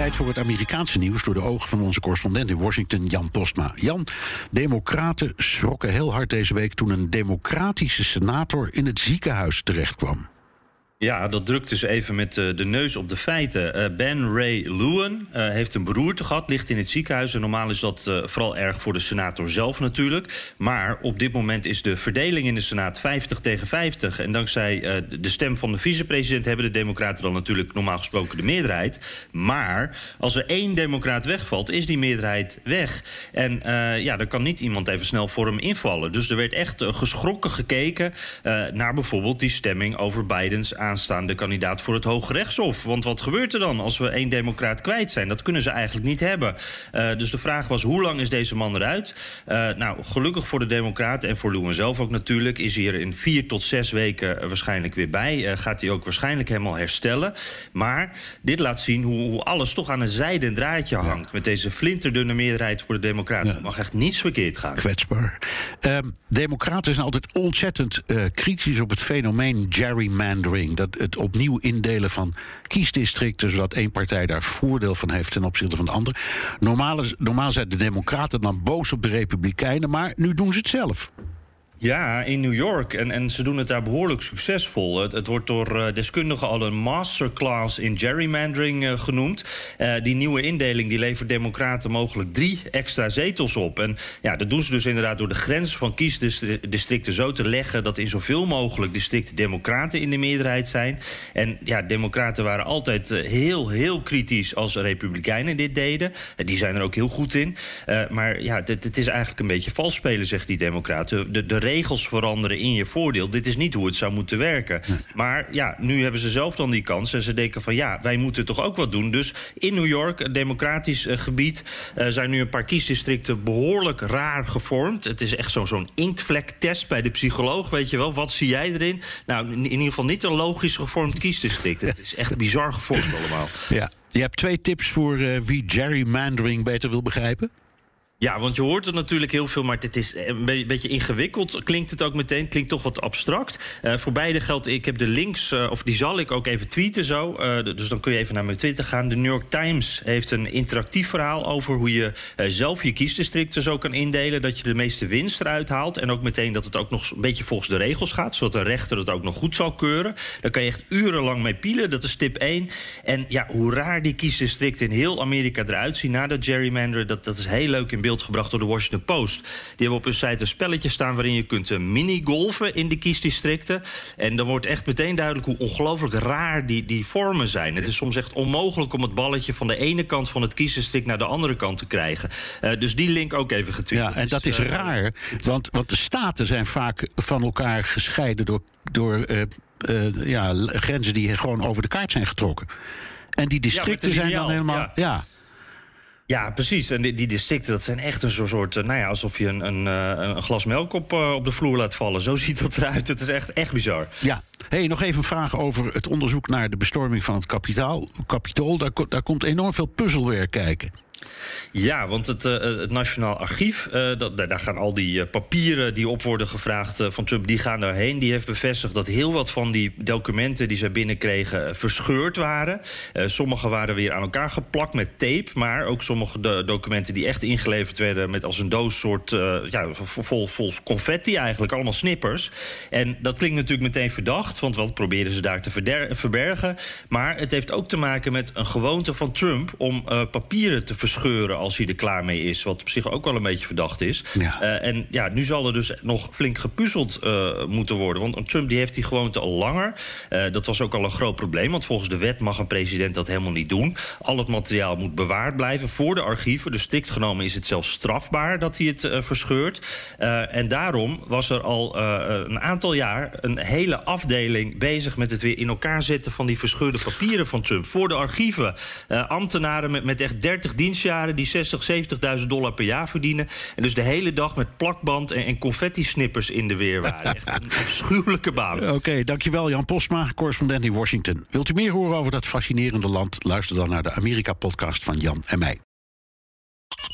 Tijd voor het Amerikaanse nieuws door de ogen van onze correspondent in Washington, Jan Postma. Jan, democraten schrokken heel hard deze week toen een democratische senator in het ziekenhuis terechtkwam. Ja, dat drukt dus even met uh, de neus op de feiten. Uh, ben Ray Lewin uh, heeft een beroerte gehad, ligt in het ziekenhuis. En normaal is dat vooral erg voor de senator zelf natuurlijk. Maar op dit moment is de verdeling in de Senaat 50 tegen 50. En dankzij de stem van de vicepresident hebben de Democraten dan natuurlijk normaal gesproken de meerderheid. Maar als er één Democraat wegvalt, is die meerderheid weg. En ja, dan kan niet iemand even snel voor hem invallen. Dus er werd echt geschrokken gekeken naar bijvoorbeeld die stemming over Bidens aan aanstaande kandidaat voor het Hoge Rechtshof. Want wat gebeurt er dan als we één democraat kwijt zijn? Dat kunnen ze eigenlijk niet hebben. Uh, dus de vraag was, hoe lang is deze man eruit? Uh, nou, gelukkig voor de democraten en voor Lewin zelf ook natuurlijk... is hij er in vier tot zes weken waarschijnlijk weer bij. Uh, gaat hij ook waarschijnlijk helemaal herstellen. Maar dit laat zien hoe, hoe alles toch aan een zijden draadje hangt... Ja. met deze flinterdunne meerderheid voor de democraten. Ja. mag echt niets verkeerd gaan. Kwetsbaar. Um, democraten zijn altijd ontzettend kritisch op het fenomeen gerrymandering dat het opnieuw indelen van kiesdistricten, zodat één partij daar voordeel van heeft ten opzichte van de andere. Normaal, normaal zijn de Democraten dan boos op de Republikeinen, maar nu doen ze het zelf. Ja, in New York. En, en ze doen het daar behoorlijk succesvol. Het, wordt door uh, deskundigen al een masterclass in gerrymandering uh, genoemd. Uh, die nieuwe indeling die levert democraten mogelijk drie extra zetels op. En ja, dat doen ze dus inderdaad door de grens van kiesdistricten zo te leggen... dat in zoveel mogelijk districten democraten in de meerderheid zijn. En ja, democraten waren altijd heel, heel kritisch als republikeinen dit deden. die zijn er ook heel goed in. maar ja, het, het is eigenlijk een beetje vals spelen, zegt die democraten. De, de regels veranderen in je voordeel. Dit is niet hoe het zou moeten werken. Maar ja, nu hebben ze zelf dan die kans. En ze denken van ja, wij moeten toch ook wat doen. Dus in New York, een democratisch uh, gebied, uh, zijn nu een paar kiesdistricten behoorlijk raar gevormd. Het is echt zo'n zo'n inktvlektest bij de psycholoog, weet je wel. Wat zie jij erin? Nou, in, in ieder geval niet een logisch gevormd kiesdistrict. Het is echt bizar gevormd allemaal. Ja. Je hebt twee tips voor uh, wie gerrymandering beter wil begrijpen. Ja, want je hoort het natuurlijk heel veel, maar het is een beetje ingewikkeld. Klinkt het ook meteen, klinkt toch wat abstract. Uh, voor beide geldt, ik heb de links, uh, of die zal ik ook even tweeten zo. Dus dan kun je even naar mijn Twitter gaan. De New York Times heeft een interactief verhaal over hoe je zelf je kiesdistricten zo kan indelen. Dat je de meeste winst eruit haalt. En ook meteen dat het ook nog een beetje volgens de regels gaat. Zodat de rechter het ook nog goed zal keuren. Daar kan je echt urenlang mee pielen. Dat is tip 1. En ja, hoe raar die kiesdistricten in heel Amerika eruit zien na dat gerrymander, dat, dat is heel leuk in beeld gebracht door de Washington Post. Die hebben op hun site een spelletje staan waarin je kunt mini-golfen in de kiesdistricten. En dan wordt echt meteen duidelijk hoe ongelooflijk raar die, die vormen zijn. Het is soms echt onmogelijk om het balletje van de ene kant van het kiesdistrict naar de andere kant te krijgen. Uh, dus die link ook even getweet. Ja, en dat is uh, raar, want, want de staten zijn vaak van elkaar gescheiden door, door uh, ja, grenzen die gewoon over de kaart zijn getrokken. En die districten ja, zijn dan helemaal. ja. ja. Ja, precies. En die, die, districten, dat zijn echt een soort... nou ja, alsof je een, een, een glas melk op, uh, op de vloer laat vallen. Zo ziet dat eruit. Het is echt, echt bizar. Ja. Hey, nog even een vraag over het onderzoek naar de bestorming van het kapitaal, kapitool. Daar, daar komt enorm veel puzzelwerk kijken. Ja, want het, uh, het Nationaal Archief, uh, dat, daar gaan al die uh, papieren die op worden gevraagd van Trump, die gaan daarheen. Die heeft bevestigd dat heel wat van die documenten die zij binnenkregen verscheurd waren. sommige waren weer aan elkaar geplakt met tape, maar ook sommige de documenten die echt ingeleverd werden met als een doos soort ja, vol, vol confetti eigenlijk, allemaal snippers. En dat klinkt natuurlijk meteen verdacht, want wat proberen ze daar te verbergen? Maar het heeft ook te maken met een gewoonte van Trump om papieren te verscheuren als hij er klaar mee is. Wat op zich ook wel een beetje verdacht is. Ja. Uh, en ja, nu zal er dus nog flink gepuzzeld uh, moeten worden. Want Trump die heeft die gewoonte al langer. Uh, dat was ook al een groot probleem. Want volgens de wet mag een president dat helemaal niet doen. Al het materiaal moet bewaard blijven voor de archieven. Dus strikt genomen is het zelfs strafbaar dat hij het verscheurt. en daarom was er al een aantal jaar een hele afdeling bezig met het weer in elkaar zetten van die verscheurde papieren van Trump. Voor de archieven. ambtenaren met, met echt 30 diensten dienstjaren die 60, 70.000 dollar per jaar verdienen. En dus de hele dag met plakband en, en confetti-snippers in de weer waren. Echt een afschuwelijke baan. Oké, dankjewel Jan Postma, correspondent in Washington. Wilt u meer horen over dat fascinerende land? Luister dan naar de Amerika-podcast van Jan en mij.